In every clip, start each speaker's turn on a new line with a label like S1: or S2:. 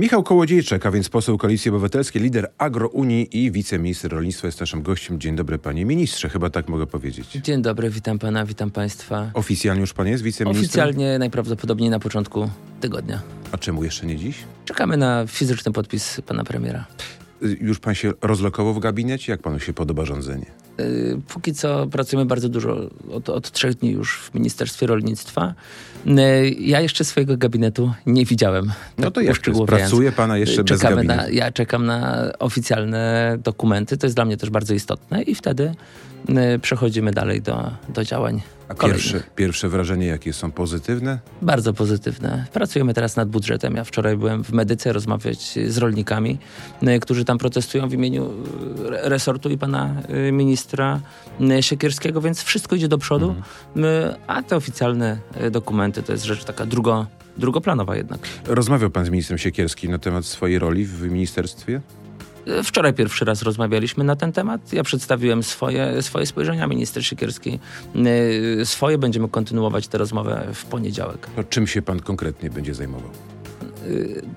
S1: Michał Kołodziejczak, a więc poseł Koalicji Obywatelskiej, lider Agrounii i wiceminister rolnictwa jest naszym gościem. Dzień dobry panie ministrze, chyba tak mogę powiedzieć.
S2: Dzień dobry, witam pana, witam państwa.
S1: Oficjalnie już pan jest wiceministrem?
S2: Oficjalnie najprawdopodobniej na początku tygodnia.
S1: A czemu jeszcze nie dziś?
S2: Czekamy na fizyczny podpis pana premiera.
S1: Już pan się rozlokował w gabinecie? Jak panu się podoba rządzenie?
S2: Yy, Póki co pracujemy bardzo dużo, od, od trzech dni już w Ministerstwie Rolnictwa. Yy, Ja jeszcze swojego gabinetu nie widziałem.
S1: No
S2: tak
S1: to jest?
S2: uszczegółowiając.
S1: Pracuje pana jeszcze bez
S2: Czekamy
S1: gabinetu?
S2: na, Ja czekam na oficjalne dokumenty, to jest dla mnie też bardzo istotne i wtedy przechodzimy dalej do, do działań
S1: A pierwsze, pierwsze wrażenie jakie są? Pozytywne?
S2: Bardzo pozytywne. Pracujemy teraz nad budżetem. Ja wczoraj byłem w Medyce rozmawiać z rolnikami, y, którzy tam protestują w imieniu y, re- resortu i pana y, ministra Siekierskiego, więc wszystko idzie do przodu, Y, a te oficjalne dokumenty to jest rzecz taka drugo, drugoplanowa jednak.
S1: Rozmawiał pan z ministrem Siekierskim na temat swojej roli w ministerstwie?
S2: Wczoraj pierwszy raz rozmawialiśmy na ten temat. Ja przedstawiłem swoje, swoje spojrzenia, minister Siekierski y, swoje. Będziemy kontynuować tę rozmowę w poniedziałek.
S1: To czym się pan konkretnie będzie zajmował?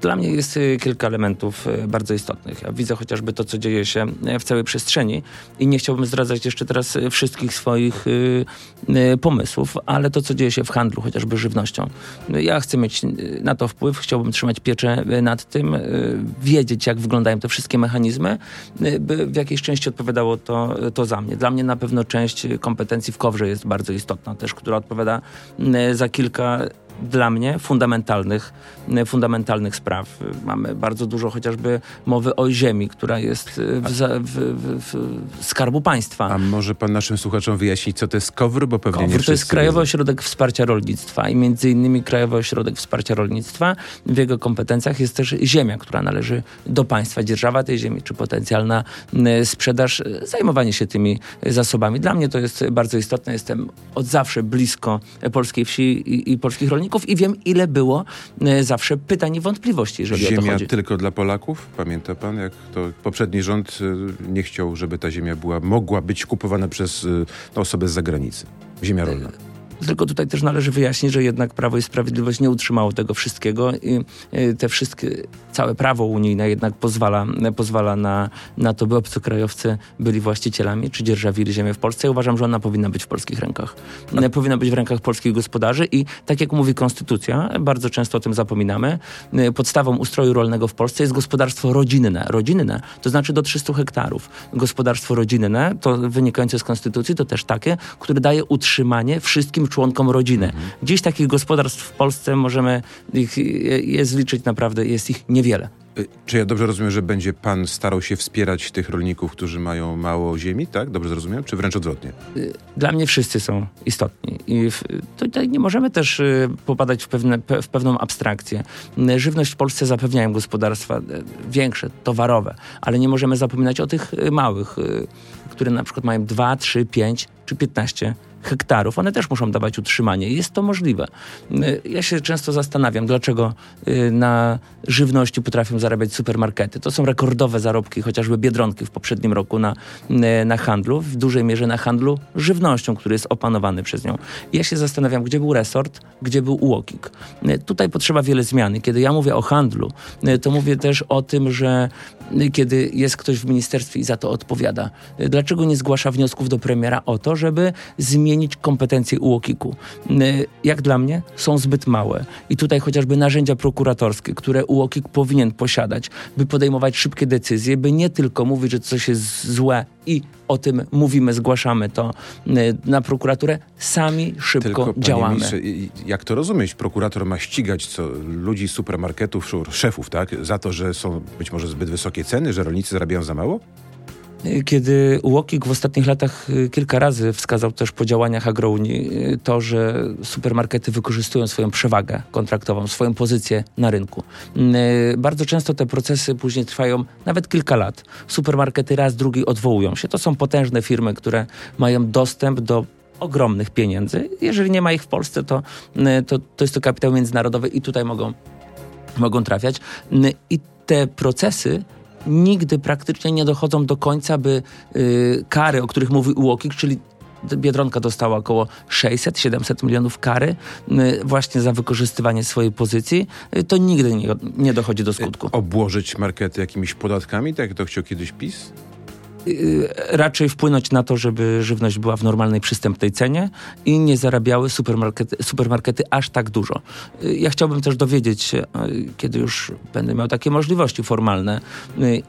S2: Dla mnie jest y, kilka elementów y, bardzo istotnych. Ja widzę chociażby to, co dzieje się y, w całej przestrzeni i nie chciałbym zdradzać jeszcze teraz y, wszystkich swoich y, y, pomysłów, ale to, co dzieje się w handlu, chociażby żywnością. Y, Ja chcę mieć y, na to wpływ, chciałbym trzymać pieczę y, nad tym, y, wiedzieć, jak wyglądają te wszystkie mechanizmy, y, by w jakiejś części odpowiadało to, to za mnie. Dla mnie na pewno część y, kompetencji w kowrze jest bardzo istotna też, która odpowiada y, za kilka dla mnie fundamentalnych, y, fundamentalnych spraw. Mamy bardzo dużo chociażby mowy o ziemi, która jest y, w, w, w, w Skarbu Państwa.
S1: A może pan naszym słuchaczom wyjaśnić, co to jest KOWR, bo pewnie nie
S2: KOWR to jest Krajowy. Ośrodek Wsparcia Rolnictwa i między innymi Krajowy Ośrodek Wsparcia Rolnictwa w jego kompetencjach jest też ziemia, która należy do państwa, dzierżawa tej ziemi, czy potencjalna y, sprzedaż, zajmowanie się tymi zasobami. Dla mnie to jest bardzo istotne. Jestem od zawsze blisko polskiej wsi i, i polskich rolników i wiem, ile było y, zawsze pytań i wątpliwości, jeżeli o to
S1: Ziemia
S2: chodzi.
S1: tylko dla Polaków? Pamięta pan, jak to poprzedni rząd y, nie chciał, żeby ta ziemia była, mogła być kupowana przez y, no, osobę z zagranicy? Ziemia rolna.
S2: Tylko tutaj też należy wyjaśnić, że jednak Prawo i Sprawiedliwość nie utrzymało tego wszystkiego i y, te wszystkie, całe prawo unijne jednak pozwala, pozwala na, na to, by obcokrajowcy byli właścicielami czy dzierżawili ziemię w Polsce. Ja uważam, że ona powinna być w polskich rękach. Powinna być w rękach polskich gospodarzy i tak jak mówi Konstytucja, bardzo często o tym zapominamy, y, podstawą ustroju rolnego w Polsce jest gospodarstwo rodzinne. Rodzinne to znaczy do 300 hektarów. Gospodarstwo rodzinne, to wynikające z Konstytucji, to też takie, które daje utrzymanie wszystkim członkom rodziny. Dziś takich gospodarstw w Polsce możemy ich, je zliczyć naprawdę, jest ich niewiele.
S1: Y, Czy ja dobrze rozumiem, że będzie pan starał się wspierać tych rolników, którzy mają mało ziemi, tak? Dobrze zrozumiałem? Czy wręcz odwrotnie?
S2: Dla mnie wszyscy są istotni i w, tutaj nie możemy też y, popadać w, pewne, pe, w pewną abstrakcję. Y, Żywność w Polsce zapewniają gospodarstwa y, większe, towarowe, ale nie możemy zapominać o tych y, małych, y, które na przykład mają 2, 3, 5 czy 15 hektarów. One też muszą dawać utrzymanie. Jest to możliwe. Y, Ja się często zastanawiam, dlaczego y, na żywności potrafią zarabiać supermarkety. To są rekordowe zarobki, chociażby Biedronki w poprzednim roku na, y, na handlu, w dużej mierze na handlu żywnością, który jest opanowany przez nią. Ja się zastanawiam, gdzie był resort, gdzie był UOKiK. Tutaj potrzeba wiele zmian. I Kiedy ja mówię o handlu, to mówię też o tym, że kiedy jest ktoś w ministerstwie i za to odpowiada, dlaczego nie zgłasza wniosków do premiera o to, żeby zmienić kompetencje UOKiK-u? Jak dla mnie są zbyt małe. I tutaj chociażby narzędzia prokuratorskie, które UOKiK powinien posiadać, by podejmować szybkie decyzje, by nie tylko mówić, że coś jest złe i o tym mówimy, zgłaszamy to na prokuraturę, sami szybko
S1: Tylko,
S2: działamy.
S1: jak to rozumieć? Prokurator ma ścigać co, ludzi z supermarketów, szefów, tak? Za to, że są być może zbyt wysokie ceny, że rolnicy zarabiają za mało?
S2: Kiedy UOKiK w ostatnich latach y, kilka razy wskazał też po działaniach Agrounii y, to, że supermarkety wykorzystują swoją przewagę kontraktową, swoją pozycję na rynku. Y, bardzo często te procesy później trwają nawet kilka lat. Supermarkety raz, drugi odwołują się. To są potężne firmy, które mają dostęp do ogromnych pieniędzy. Jeżeli nie ma ich w Polsce, to, to, to jest to kapitał międzynarodowy i tutaj mogą, mogą trafiać. I te procesy nigdy praktycznie nie dochodzą do końca, by y, kary, o których mówi UOKiK, czyli Biedronka dostała około 600-700 milionów kary y, właśnie za wykorzystywanie swojej pozycji, y, to nigdy nie, nie dochodzi do skutku.
S1: Obłożyć markety jakimiś podatkami, tak jak to chciał kiedyś PiS?
S2: Y, raczej wpłynąć na to, żeby żywność była w normalnej, przystępnej cenie i nie zarabiały supermarkety, supermarkety aż tak dużo. Y, ja chciałbym też dowiedzieć się, y, kiedy już będę miał takie możliwości formalne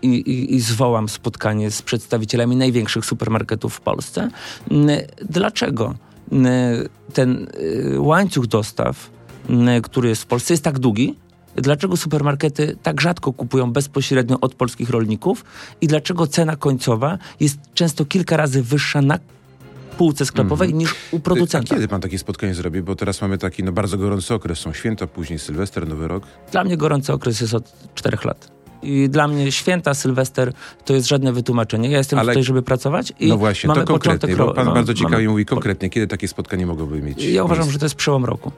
S2: i, i, i zwołam spotkanie z przedstawicielami największych supermarketów w Polsce, dlaczego ten łańcuch dostaw, który jest w Polsce, jest tak długi, dlaczego supermarkety tak rzadko kupują bezpośrednio od polskich rolników i dlaczego cena końcowa jest często kilka razy wyższa na półce sklepowej mm. niż u producenta.
S1: A kiedy pan takie spotkanie zrobi? Bo teraz mamy taki no, bardzo gorący okres. Są święta, później Sylwester, Nowy Rok.
S2: Dla mnie gorący okres jest od czterech lat. I dla mnie święta, Sylwester to jest żadne wytłumaczenie. Ja jestem Ale... tutaj, żeby pracować i
S1: No właśnie, mamy to konkretnie, bo pan bardzo ciekawie mamy... mówi konkretnie, kiedy takie spotkanie mogłoby mieć.
S2: Ja uważam, że to jest przełom roku.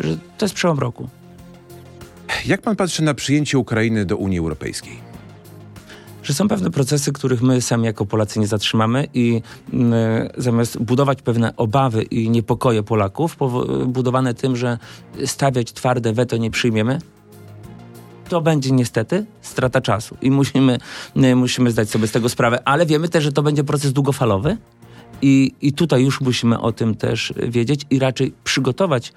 S2: Że to jest przełom roku.
S1: Jak pan patrzy na przyjęcie Ukrainy do Unii Europejskiej?
S2: że są pewne procesy, których my sami jako Polacy nie zatrzymamy i y, zamiast budować pewne obawy i niepokoje Polaków, budowane tym, że stawiać twarde weto nie przyjmiemy, to będzie niestety strata czasu i musimy, y, musimy zdać sobie z tego sprawę, ale wiemy też, że to będzie proces długofalowy. I, I tutaj już musimy o tym też wiedzieć i raczej przygotować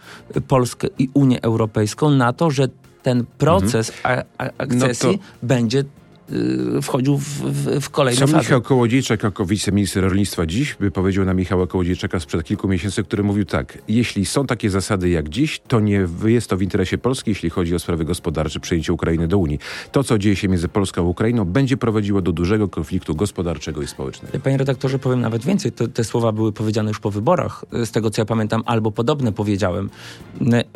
S2: Polskę i Unię Europejską na to, że ten proces mhm. akcesji no to... będzie y, wchodził w, w, w kolejne
S1: Sam Michał Kołodziejczak jako wiceminister rolnictwa dziś wypowiedział na Michała Kołodziejczaka sprzed kilku miesięcy, który mówił tak, jeśli są takie zasady jak dziś, to nie jest to w interesie Polski, jeśli chodzi o sprawy gospodarcze, przyjęcie Ukrainy do Unii. To, co dzieje się między Polską a Ukrainą, będzie prowadziło do dużego konfliktu gospodarczego i społecznego.
S2: Panie redaktorze, powiem nawet więcej. Te, te słowa były powiedziane już po wyborach, z tego co ja pamiętam, albo podobne powiedziałem.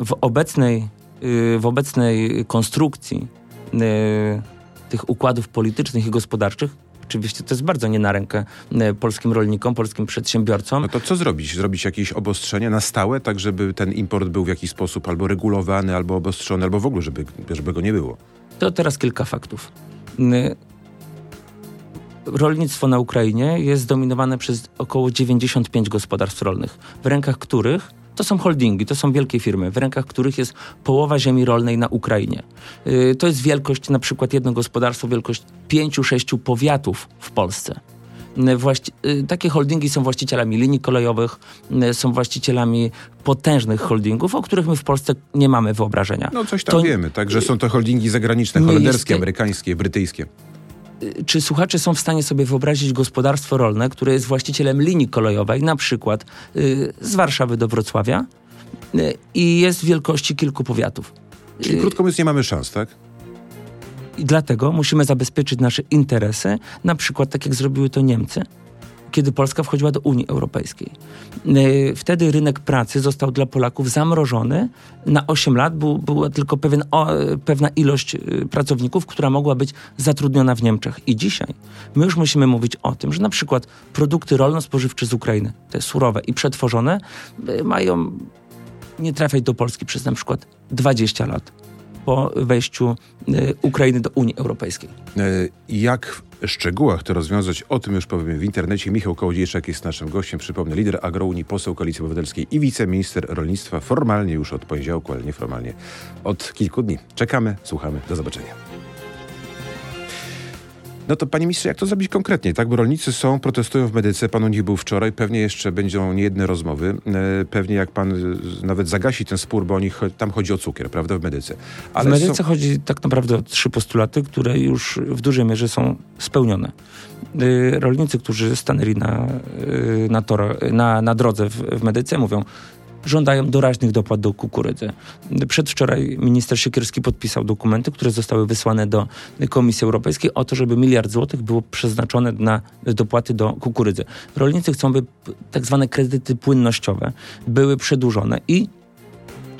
S2: W obecnej w obecnej konstrukcji y, tych układów politycznych i gospodarczych Oczywiście to jest bardzo nie na rękę y, polskim rolnikom, polskim przedsiębiorcom.
S1: No to co zrobić? Zrobić jakieś obostrzenia na stałe, tak żeby ten import był w jakiś sposób albo regulowany, albo obostrzony, albo w ogóle, żeby, żeby go nie było?
S2: To teraz kilka faktów. Rolnictwo na Ukrainie jest zdominowane przez około 95 gospodarstw rolnych, w rękach których to są holdingi, to są wielkie firmy, w rękach których jest połowa ziemi rolnej na Ukrainie. Yy, to jest wielkość, na przykład jedno gospodarstwo, wielkość pięciu, sześciu powiatów w Polsce. Yy, właści- yy, takie holdingi są właścicielami linii kolejowych, yy, są właścicielami potężnych holdingów, o których my w Polsce nie mamy wyobrażenia.
S1: No coś tam to... wiemy, także są to holdingi zagraniczne, holenderskie, amerykańskie, brytyjskie
S2: czy słuchacze są w stanie sobie wyobrazić gospodarstwo rolne, które jest właścicielem linii kolejowej, na przykład y, z Warszawy do Wrocławia y, i jest wielkości kilku powiatów?
S1: Czyli krótko mówiąc nie mamy szans, tak?
S2: I dlatego musimy zabezpieczyć nasze interesy, na przykład tak jak zrobiły to Niemcy, kiedy Polska wchodziła do Unii Europejskiej. E, wtedy rynek pracy został dla Polaków zamrożony na 8 lat. Był, była tylko pewien, o, pewna ilość e, pracowników, która mogła być zatrudniona w Niemczech. I dzisiaj my już musimy mówić o tym, że na przykład produkty rolno-spożywcze z Ukrainy, te surowe i przetworzone, e, mają nie trafiać do Polski przez na przykład 20 lat po wejściu Ukrainy do Unii Europejskiej.
S1: Jak szczegółach to rozwiązać, o tym już powiemy w internecie. Michał Kołodziejczak jest naszym gościem. Przypomnę, lider Agrounii, poseł Koalicji Obywatelskiej i wiceminister rolnictwa formalnie już od poniedziałku, ale nieformalnie od kilku dni. Czekamy, słuchamy. Do zobaczenia. No to panie ministrze, jak to zrobić konkretnie, tak? Bo rolnicy są, protestują w medyce, pan u nich był wczoraj, pewnie jeszcze będą niejedne rozmowy. E, pewnie jak pan e, nawet zagasi ten spór, bo oni, tam chodzi o cukier, prawda, w medyce.
S2: Ale w medyce są... chodzi tak naprawdę o trzy postulaty, które już w dużej mierze są spełnione. E, rolnicy, którzy stanęli na, na, tor, na, na drodze w, w medyce mówią, żądają doraźnych dopłat do kukurydzy. Przedwczoraj minister Siekierski podpisał dokumenty, które zostały wysłane do Komisji Europejskiej o to, żeby miliard złotych było przeznaczone na dopłaty do kukurydzy. Rolnicy chcą, by tak zwane kredyty płynnościowe były przedłużone i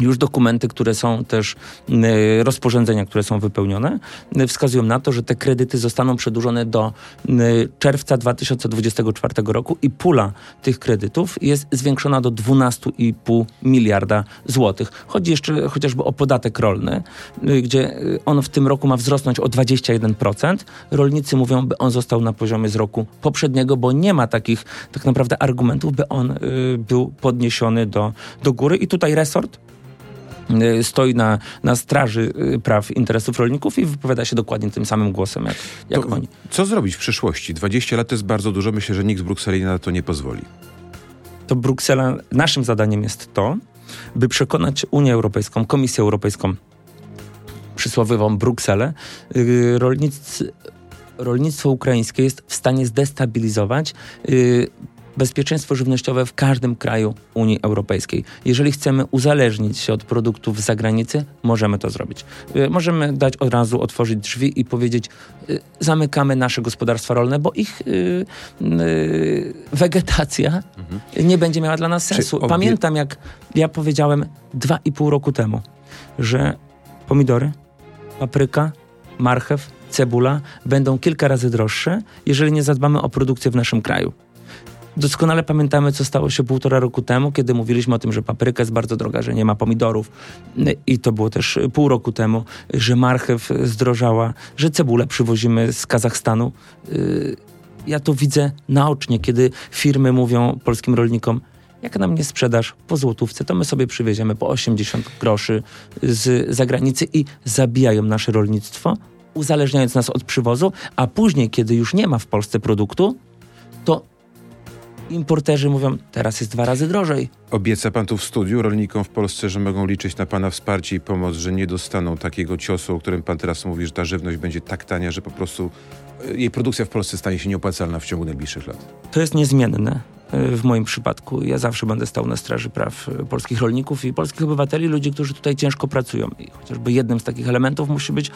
S2: już dokumenty, które są też y, rozporządzenia, które są wypełnione, y, wskazują na to, że te kredyty zostaną przedłużone do y, czerwca 2024 roku i pula tych kredytów jest zwiększona do 12,5 miliarda złotych. Chodzi jeszcze chociażby o podatek rolny, gdzie on w tym roku ma wzrosnąć o 21%. Rolnicy mówią, by on został na poziomie z roku poprzedniego, bo nie ma takich tak naprawdę argumentów, by on był podniesiony do, do góry. I tutaj resort stoi na, na straży y, praw interesów rolników i wypowiada się dokładnie tym samym głosem jak, jak oni.
S1: Co zrobić w przyszłości? 20 lat to jest bardzo dużo. Myślę, że nikt z Brukseli na to nie pozwoli.
S2: To Bruksela, naszym zadaniem jest to, by przekonać Unię Europejską, Komisję Europejską, przysłowiową Brukselę, yy, rolnicy, rolnictwo ukraińskie jest w stanie zdestabilizować yy, bezpieczeństwo żywnościowe w każdym kraju Unii Europejskiej. Jeżeli chcemy uzależnić się od produktów z zagranicy, możemy to zrobić. Y, możemy dać od razu, otworzyć drzwi i powiedzieć, y, zamykamy nasze gospodarstwa rolne, bo ich yy, yy, wegetacja mhm. nie będzie miała dla nas sensu. Obie... Pamiętam, jak ja powiedziałem dwa i pół roku temu, że pomidory, papryka, marchew, cebula będą kilka razy droższe, jeżeli nie zadbamy o produkcję w naszym kraju. Doskonale pamiętamy, co stało się półtora roku temu, kiedy mówiliśmy o tym, że papryka jest bardzo droga, że nie ma pomidorów. I to było też pół roku temu, że marchew zdrożała, że cebulę przywozimy z Kazachstanu. Y, ja to widzę naocznie, kiedy firmy mówią polskim rolnikom, jak nam nie sprzedasz po złotówce, to my sobie przywieziemy po 80 groszy z zagranicy i zabijają nasze rolnictwo, uzależniając nas od przywozu, a później, kiedy już nie ma w Polsce produktu, to importerzy mówią, teraz jest dwa razy drożej.
S1: Obieca pan tu w studiu rolnikom w Polsce, że mogą liczyć na pana wsparcie i pomoc, że nie dostaną takiego ciosu, o którym pan teraz mówi, że ta żywność będzie tak tania, że po prostu e, jej produkcja w Polsce stanie się nieopłacalna w ciągu najbliższych lat.
S2: To jest niezmienne e, w moim przypadku. Ja zawsze będę stał na straży praw e, polskich rolników i polskich obywateli, ludzi, którzy tutaj ciężko pracują. I chociażby jednym z takich elementów musi być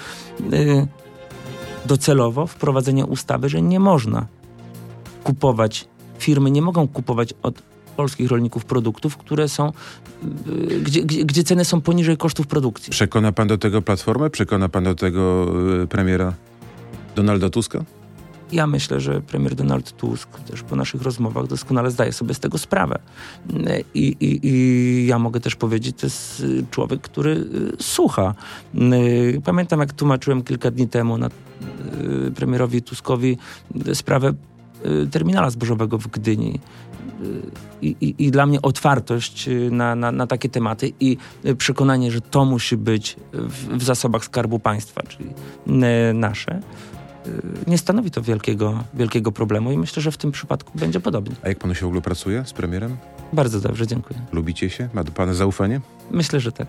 S2: docelowo wprowadzenie ustawy, że nie można kupować firmy nie mogą kupować od polskich rolników produktów, które są, y, gdzie, gdzie, gdzie, ceny są poniżej kosztów produkcji.
S1: Przekona pan do tego Platformę? Przekona pan do tego y, premiera Donalda Tuska?
S2: Ja myślę, że premier Donald Tusk też po naszych rozmowach doskonale zdaje sobie z tego sprawę. I, i, i ja mogę też powiedzieć, to jest człowiek, który y, słucha. Pamiętam, jak tłumaczyłem kilka dni temu na premierowi Tuskowi sprawę Y, terminala zbożowego w Gdyni. Y, I, i, i dla mnie otwartość y, na, na, na, takie tematy i przekonanie, że to musi być w, w zasobach Skarbu Państwa, czyli nasze, nie stanowi to wielkiego, wielkiego problemu i myślę, że w tym przypadku będzie podobnie.
S1: A jak panu się w ogóle pracuje z premierem?
S2: Bardzo dobrze, dziękuję.
S1: Lubicie się? Ma do pana zaufanie?
S2: Myślę, że tak.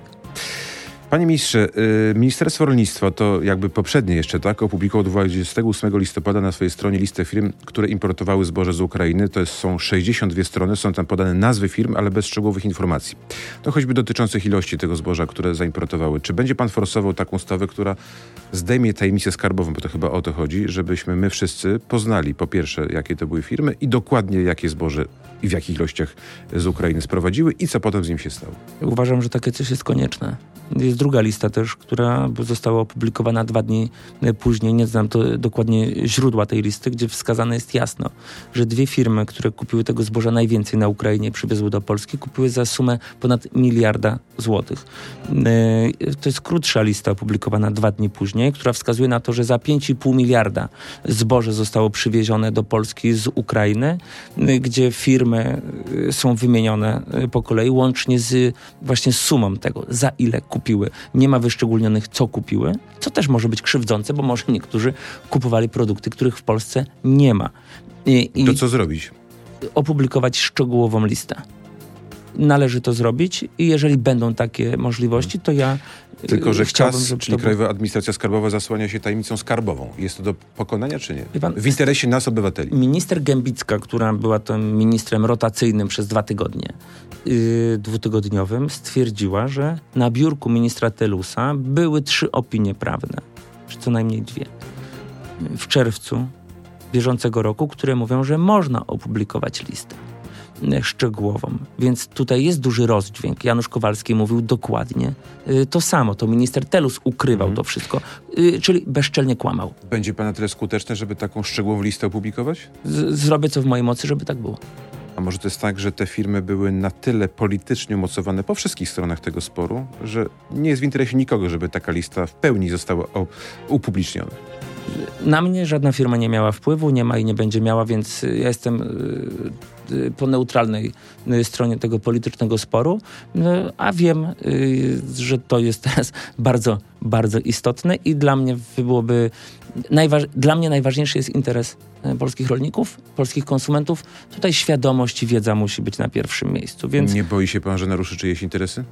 S1: Panie ministrze, y, Ministerstwo Rolnictwa to jakby poprzednie jeszcze, tak, opublikowało 28 listopada na swojej stronie listę firm, które importowały zboże z Ukrainy. To jest, są 62 strony, są tam podane nazwy firm, ale bez szczegółowych informacji. To choćby dotyczących ilości tego zboża, które zaimportowały. Czy będzie pan forsował taką stawę, która zdejmie tajemnicę skarbową, bo to chyba o to chodzi, żebyśmy my wszyscy poznali po pierwsze, jakie to były firmy i dokładnie jakie zboże i w jakich ilościach z Ukrainy sprowadziły i co potem z nim się stało?
S2: Uważam, że takie coś jest konieczne. Jest druga lista też, która została opublikowana dwa dni później. Nie znam to dokładnie źródła tej listy, gdzie wskazane jest jasno, że dwie firmy, które kupiły tego zboża najwięcej na Ukrainie i przywiozły do Polski, kupiły za sumę ponad miliarda złotych. E, to jest krótsza lista opublikowana dwa dni później, która wskazuje na to, że za 5,5 miliarda zboże zostało przywiezione do Polski z Ukrainy, e, gdzie firmy e, są wymienione po kolei, łącznie z właśnie sumą tego, za ile kupiły. Nie ma wyszczególnionych, co kupiły, co też może być krzywdzące, bo może niektórzy kupowali produkty, których w Polsce nie ma.
S1: I to co zrobić?
S2: Opublikować szczegółową listę należy to zrobić i jeżeli będą takie możliwości, to ja
S1: Tylko, że
S2: chciałbym,
S1: KAS, czyli Krajowa Administracja Skarbowa zasłania się tajemnicą skarbową. Jest to do pokonania, czy nie?
S2: Pan,
S1: W interesie nas, obywateli.
S2: Minister Gębicka, która była tym ministrem rotacyjnym przez dwa tygodnie, yy, dwutygodniowym, stwierdziła, że na biurku ministra Telusa były trzy opinie prawne, czy co najmniej dwie, w czerwcu bieżącego roku, które mówią, że można opublikować listę szczegółową. Więc tutaj jest duży rozdźwięk. Janusz Kowalski mówił dokładnie yy, to samo. To minister Telus ukrywał
S1: Mhm.
S2: to wszystko, yy, czyli bezczelnie kłamał.
S1: Będzie pan na tyle skuteczny, żeby taką szczegółową listę opublikować?
S2: Z- zrobię co w mojej mocy, żeby tak było.
S1: A może to jest tak, że te firmy były na tyle politycznie umocowane po wszystkich stronach tego sporu, że nie jest w interesie nikogo, żeby taka lista w pełni została upubliczniona?
S2: Na mnie żadna firma nie miała wpływu, nie ma i nie będzie miała, więc y, ja jestem y, y, po neutralnej y, stronie tego politycznego sporu, y, a wiem, y, że to jest teraz bardzo, bardzo istotne i dla mnie byłoby, najważ- dla mnie najważniejszy jest interes y, polskich rolników, polskich konsumentów. Tutaj świadomość i wiedza musi być na pierwszym miejscu, więc
S1: Nie boi się pan, że naruszy czyjeś interesy?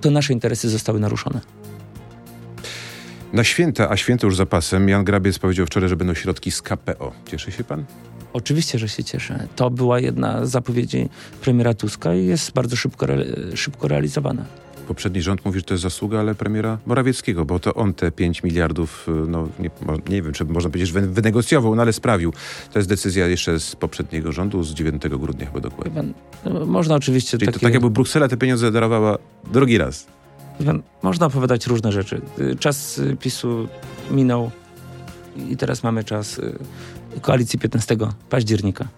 S2: to nasze interesy zostały naruszone.
S1: Na święta, a święta już za pasem, Jan Grabiec powiedział wczoraj, że będą środki z KPO. Cieszy się pan?
S2: Oczywiście, że się cieszę. To była jedna z zapowiedzi premiera Tuska i jest bardzo szybko, szybko realizowana.
S1: Poprzedni rząd mówi, że to jest zasługa, ale premiera Morawieckiego, bo to on te 5 miliardów, y, no nie, nie wiem, czy można powiedzieć, że wy- wynegocjował, no ale sprawił. To jest decyzja jeszcze z poprzedniego rządu, z 9 grudnia chyba dokładnie.
S2: pan, no, można oczywiście
S1: Czyli
S2: takie,
S1: to tak jakby Bruksela te pieniądze darowała drugi raz.
S2: pan, można opowiadać różne rzeczy. Y, Czas y, PiSu minął i teraz mamy czas koalicji 15 października.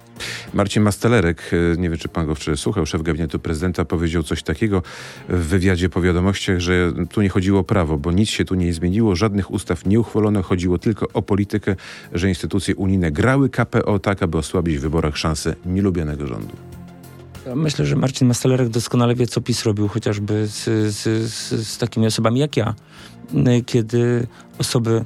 S1: Marcin Mastalerek, y, nie wiem czy pan go wczoraj słuchał, szef gabinetu prezydenta powiedział coś takiego w wywiadzie po wiadomościach, że tu nie chodziło o prawo, bo nic się tu nie zmieniło, żadnych ustaw nie uchwalono, chodziło tylko o politykę, że instytucje unijne grały KPO tak, aby osłabić w wyborach szanse nielubionego rządu.
S2: Myślę, że Marcin Mastalerek doskonale wie, co PiS robił chociażby z, z, z, z takimi osobami jak ja, y, kiedy osoby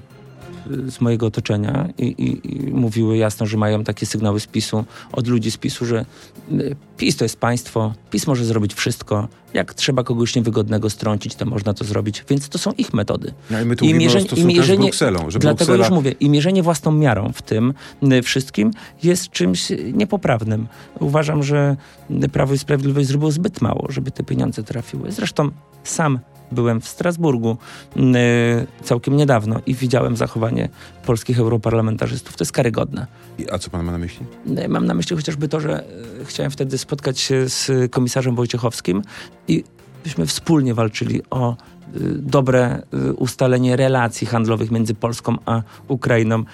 S2: z mojego otoczenia i, i, i mówiły jasno, że mają takie sygnały z PiSu, od ludzi z PiSu, że y, PiS to jest państwo, PiS może zrobić wszystko, jak trzeba kogoś niewygodnego strącić, to można to zrobić, więc to są ich metody.
S1: No i my tu
S2: I
S1: mówimy
S2: mierzenie-
S1: o
S2: i mierzenie-
S1: z Brukselą, że
S2: Dlatego
S1: Bruksela...
S2: już mówię, i mierzenie własną miarą w tym wszystkim jest czymś niepoprawnym. Uważam, że Prawo i Sprawiedliwość zrobiło zbyt mało, żeby te pieniądze trafiły. Zresztą sam byłem w Strasburgu y, całkiem niedawno i widziałem zachowanie polskich europarlamentarzystów. To jest karygodne.
S1: I- A co pan ma na myśli?
S2: Y, Mam na myśli chociażby to, że y, chciałem wtedy spotkać się z komisarzem Wojciechowskim i byśmy wspólnie walczyli o dobre ustalenie relacji handlowych między Polską a Ukrainą.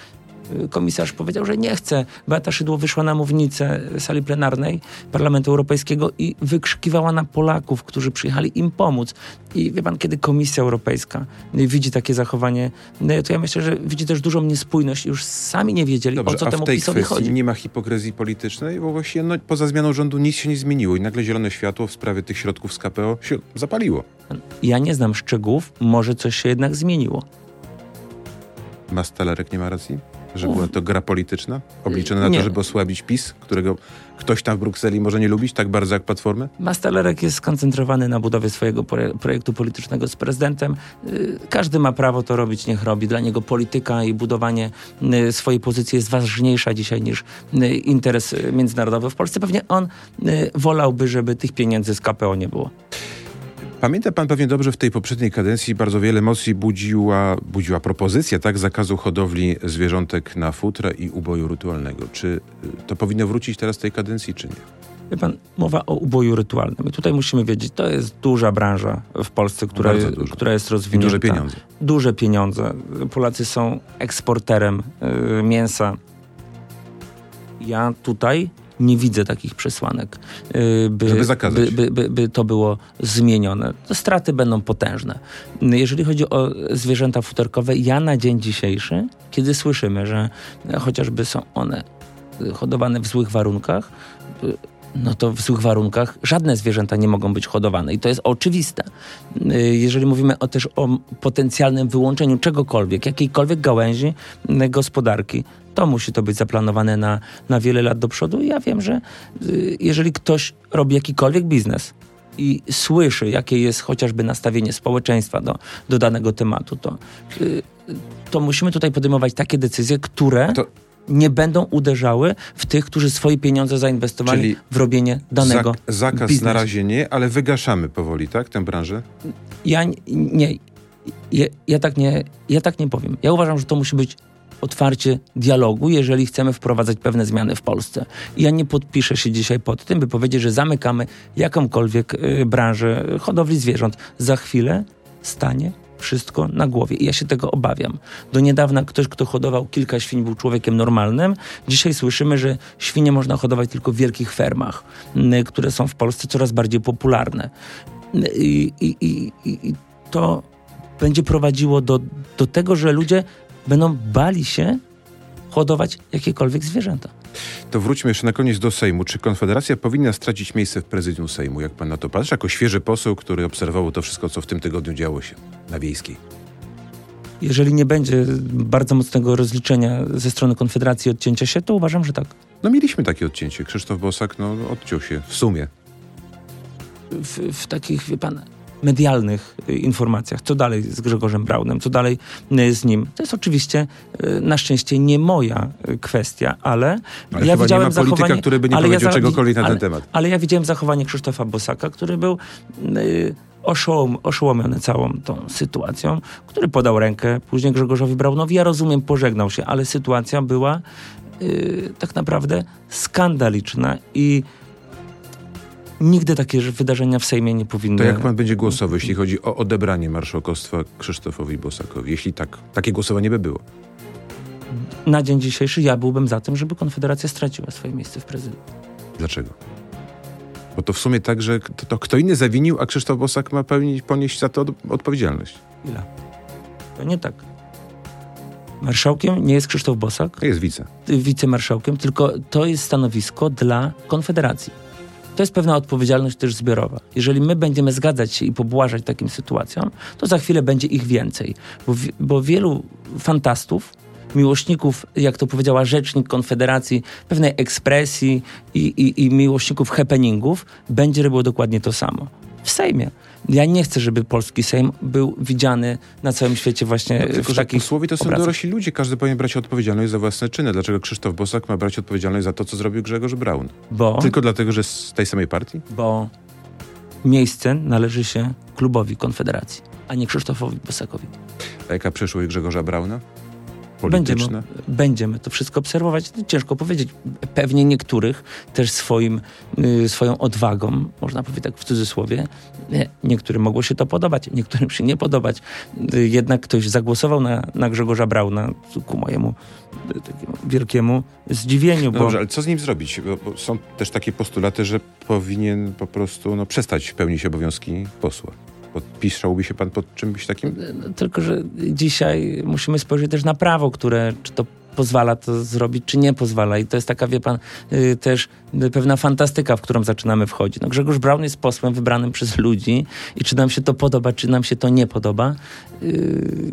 S2: Komisarz powiedział, że nie chce. Beata Szydło wyszła na mównicę sali plenarnej Parlamentu Europejskiego i wykrzykiwała na Polaków, którzy przyjechali im pomóc. I wie pan, kiedy Komisja Europejska widzi takie zachowanie, to ja myślę, że widzi też dużą niespójność i już sami nie wiedzieli,
S1: Dobrze,
S2: o co temu PiSowi chodzi.
S1: nie ma hipokryzji politycznej, bo właściwie no, poza zmianą rządu nic się nie zmieniło i nagle zielone światło w sprawie tych środków z KPO się zapaliło.
S2: Ja nie znam szczegółów, może coś się jednak zmieniło.
S1: Mastalerek nie ma racji? Że była to gra polityczna? Obliczona na
S2: Nie.
S1: to, żeby osłabić PiS, którego ktoś tam w Brukseli może nie lubić tak bardzo jak Platformę?
S2: Mastalerek jest skoncentrowany na budowie swojego proje- projektu politycznego z prezydentem. Y, Każdy ma prawo to robić, niech robi. Dla niego polityka i budowanie y, swojej pozycji jest ważniejsza dzisiaj niż y, interes międzynarodowy w Polsce. Pewnie on wolałby, żeby tych pieniędzy z KPO nie było.
S1: Pamięta pan pewnie dobrze, w tej poprzedniej kadencji bardzo wiele emocji budziła, budziła propozycja tak, zakazu hodowli zwierzątek na futra i uboju rytualnego. Czy y, to powinno wrócić teraz w tej kadencji, czy nie?
S2: Wie pan, mowa o uboju rytualnym. I tutaj musimy wiedzieć, to jest duża branża w Polsce, która, która jest rozwinięta.
S1: duże pieniądze.
S2: duże pieniądze. Polacy są eksporterem y, mięsa. Ja tutaj nie widzę takich przesłanek, y, by, by, by, by, by to było zmienione. Straty będą potężne. Y, Jeżeli chodzi o zwierzęta futerkowe, ja na dzień dzisiejszy, kiedy słyszymy, że chociażby są one y, hodowane w złych warunkach, no to w złych warunkach żadne zwierzęta nie mogą być hodowane. I to jest oczywiste. Y, Jeżeli mówimy o, też o potencjalnym wyłączeniu czegokolwiek, jakiejkolwiek gałęzi y, gospodarki, to musi to być zaplanowane na, na wiele lat do przodu. I ja wiem, że y, jeżeli ktoś robi jakikolwiek biznes i słyszy, jakie jest chociażby nastawienie społeczeństwa do, do danego tematu, to, to musimy tutaj podejmować takie decyzje, które
S1: To-
S2: nie będą uderzały w tych, którzy swoje pieniądze zainwestowali
S1: Czyli
S2: w robienie danego
S1: Zak- zakaz
S2: biznesu.
S1: na razie nie, ale wygaszamy powoli, tak, tę branżę?
S2: Ja nie, ja, ja, tak nie, ja tak nie powiem. Ja uważam, że to musi być otwarcie dialogu, jeżeli chcemy wprowadzać pewne zmiany w Polsce. I ja nie podpiszę się dzisiaj pod tym, by powiedzieć, że zamykamy jakąkolwiek y, branżę hodowli zwierząt. Za chwilę stanie wszystko na głowie. I ja się tego obawiam. Do niedawna ktoś, kto hodował kilka świń, był człowiekiem normalnym. Dzisiaj słyszymy, że świnie można hodować tylko w wielkich fermach, które są w Polsce coraz bardziej popularne. I, i, i, i to będzie prowadziło do, do tego, że ludzie będą bali się hodować jakiekolwiek zwierzęta.
S1: To wróćmy jeszcze na koniec do Sejmu. Czy Konfederacja powinna stracić miejsce w prezydium Sejmu? Jak pan na to patrzy? Jako świeży poseł, który obserwował to wszystko, co w tym tygodniu działo się na Wiejskiej.
S2: Jeżeli nie będzie bardzo mocnego rozliczenia ze strony Konfederacji odcięcia się, to uważam, że tak.
S1: No mieliśmy takie odcięcie. Krzysztof Bosak no, odciął się w sumie.
S2: W, w takich, wie pan, medialnych y, informacjach, co dalej z Grzegorzem Braunem, co dalej y, z nim. To jest oczywiście y, na szczęście nie moja kwestia, ale,
S1: Ale
S2: ja
S1: chyba nie
S2: widziałem
S1: ma polityka,
S2: zachowanie,
S1: który by nie powiedział
S2: za-
S1: czegokolwiek na
S2: ale,
S1: ten temat.
S2: Ale ja widziałem zachowanie Krzysztofa Bosaka, który był y, oszołom, oszołomiony całą tą sytuacją, który podał rękę później Grzegorzowi Braunowi. Ja rozumiem, pożegnał się, ale sytuacja była y, tak naprawdę skandaliczna i nigdy takie wydarzenia w Sejmie nie powinny...
S1: To jak pan będzie głosował, jeśli chodzi o odebranie marszałkostwa Krzysztofowi Bosakowi? Jeśli tak, takie głosowanie by było.
S2: Na dzień dzisiejszy ja byłbym za tym, żeby Konfederacja straciła swoje miejsce w prezydium.
S1: Dlaczego? Bo to w sumie tak, że to, to kto inny zawinił, a Krzysztof Bosak ma pełnić, ponieść za to od, odpowiedzialność.
S2: Ile? To nie tak. Marszałkiem nie jest Krzysztof Bosak,
S1: To jest wice.
S2: wicemarszałkiem, tylko to jest stanowisko dla Konfederacji. To jest pewna odpowiedzialność też zbiorowa. Jeżeli my będziemy zgadzać się i pobłażać takim sytuacjom, to za chwilę będzie ich więcej. Bo, bo wielu fantastów, miłośników, jak to powiedziała rzecznik Konfederacji, pewnej ekspresji i, i, i miłośników happeningów, będzie robiło dokładnie to samo. W Sejmie. Ja nie chcę, żeby polski Sejm był widziany na całym świecie właśnie
S1: No, tylko,
S2: w takich
S1: posłowie to są
S2: obrazach.
S1: dorośli ludzie. Każdy powinien brać odpowiedzialność za własne czyny. Dlaczego Krzysztof Bosak ma brać odpowiedzialność za to, co zrobił Grzegorz Braun?
S2: Bo...
S1: Tylko dlatego, że z tej samej partii?
S2: bo miejsce należy się klubowi Konfederacji, a nie Krzysztofowi Bosakowi.
S1: A jaka przyszłość Grzegorza Brauna?
S2: Będziemy,
S1: Polityczna?
S2: będziemy to wszystko obserwować. Ciężko powiedzieć. Pewnie niektórych też swoim, y, swoją odwagą, można powiedzieć tak w cudzysłowie, nie, niektórym mogło się to podobać, niektórym się nie podobać. Y, jednak ktoś zagłosował na, na Grzegorza Brauna ku mojemu y, wielkiemu zdziwieniu,
S1: No
S2: bo
S1: dobrze, ale co z nim zrobić? Bo, bo są też takie postulaty, że powinien po prostu no, przestać pełnić obowiązki posła. Podpisałby się pan pod czymś takim?
S2: No, Tylko, że dzisiaj musimy spojrzeć też na prawo, które czy to pozwala to zrobić, czy nie pozwala. I to jest taka, wie pan, y, też pewna fantastyka, w którą zaczynamy wchodzić. No, Grzegorz Braun jest posłem wybranym przez ludzi i czy nam się to podoba, czy nam się to nie podoba. y,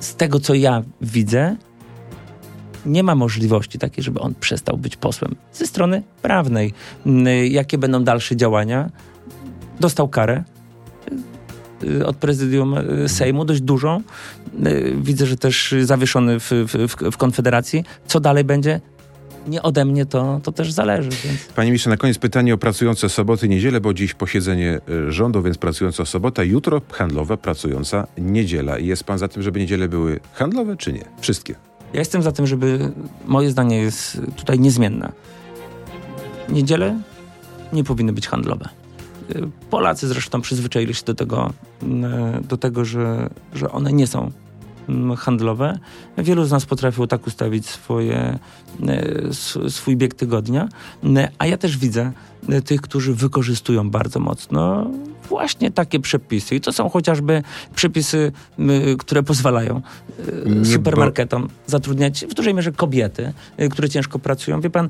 S2: Z tego, co ja widzę, nie ma możliwości takiej, żeby on przestał być posłem. Ze strony prawnej. Y, Jakie będą dalsze działania? Dostał karę od prezydium y, Sejmu, dość dużą. Y, Widzę, że też zawieszony w, w, w- Konfederacji. Co dalej będzie? Nie ode mnie to, to też zależy. Więc...
S1: Panie ministrze, na koniec pytanie o pracujące soboty i niedzielę, bo dziś posiedzenie y, rządu, więc pracująca sobota, jutro handlowa, pracująca niedziela. I jest pan za tym, żeby niedziele były handlowe, czy nie? Wszystkie.
S2: Ja jestem za tym, żeby moje zdanie jest tutaj niezmienne. Niedziele nie powinny być handlowe. Polacy zresztą przyzwyczaili się do tego, mm, do tego że, że one nie są mm, handlowe. Wielu z nas potrafiło tak ustawić swoje, s- swój bieg tygodnia, Y, a ja też widzę y, tych, którzy wykorzystują bardzo mocno właśnie takie przepisy. I to są chociażby przepisy, które pozwalają
S1: Nie,
S2: supermarketom zatrudniać w dużej mierze kobiety, y, które ciężko pracują. Wie pan,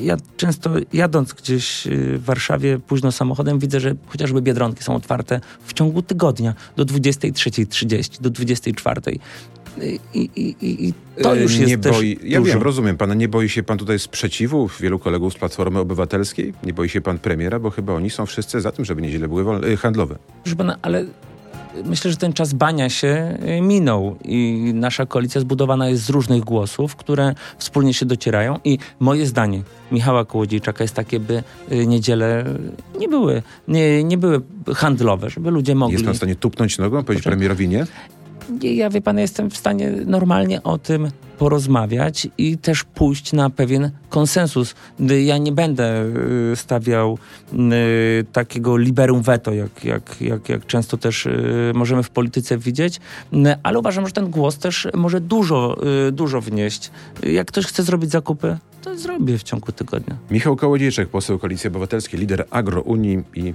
S2: ja często jadąc gdzieś y, w Warszawie późno samochodem widzę, że chociażby Biedronki są otwarte w ciągu tygodnia do 23.30, do 24.00. I, i, i, to
S1: E,
S2: już jest
S1: nie boi, Ja
S2: dużo.
S1: wiem, rozumiem pana. Nie boi się pan tutaj sprzeciwu wielu kolegów z Platformy Obywatelskiej? Nie boi się pan premiera? Bo chyba oni są wszyscy za tym, żeby niedziele były wolne, e, handlowe.
S2: Proszę pana, ale myślę, że ten czas bania się y, minął i nasza koalicja zbudowana jest z różnych głosów, które wspólnie się docierają i moje zdanie Michała Kołodziejczaka jest takie, by niedziele nie były, nie, nie były handlowe, żeby ludzie mogli...
S1: Jest pan w stanie tupnąć nogą, powiedzieć
S2: Proszę?
S1: premierowi nie?
S2: Ja wie pan, jestem w stanie normalnie o tym porozmawiać i też pójść na pewien konsensus. Ja nie będę y, stawiał y, takiego liberum veto, jak, jak, jak, jak często też y, możemy w polityce widzieć, ale uważam, że ten głos też może dużo, dużo wnieść. Jak ktoś chce zrobić zakupy, to zrobię w ciągu tygodnia.
S1: Michał Kołodziejczak, poseł Koalicji Obywatelskiej, lider Agrounii i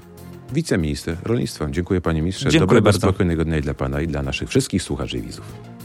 S1: wiceminister rolnictwa. Dziękuję panie ministrze.
S2: Dziękuję
S1: Dobrego,
S2: bardzo.
S1: spokojnego dnia i dla pana i dla naszych wszystkich słuchaczy i widzów.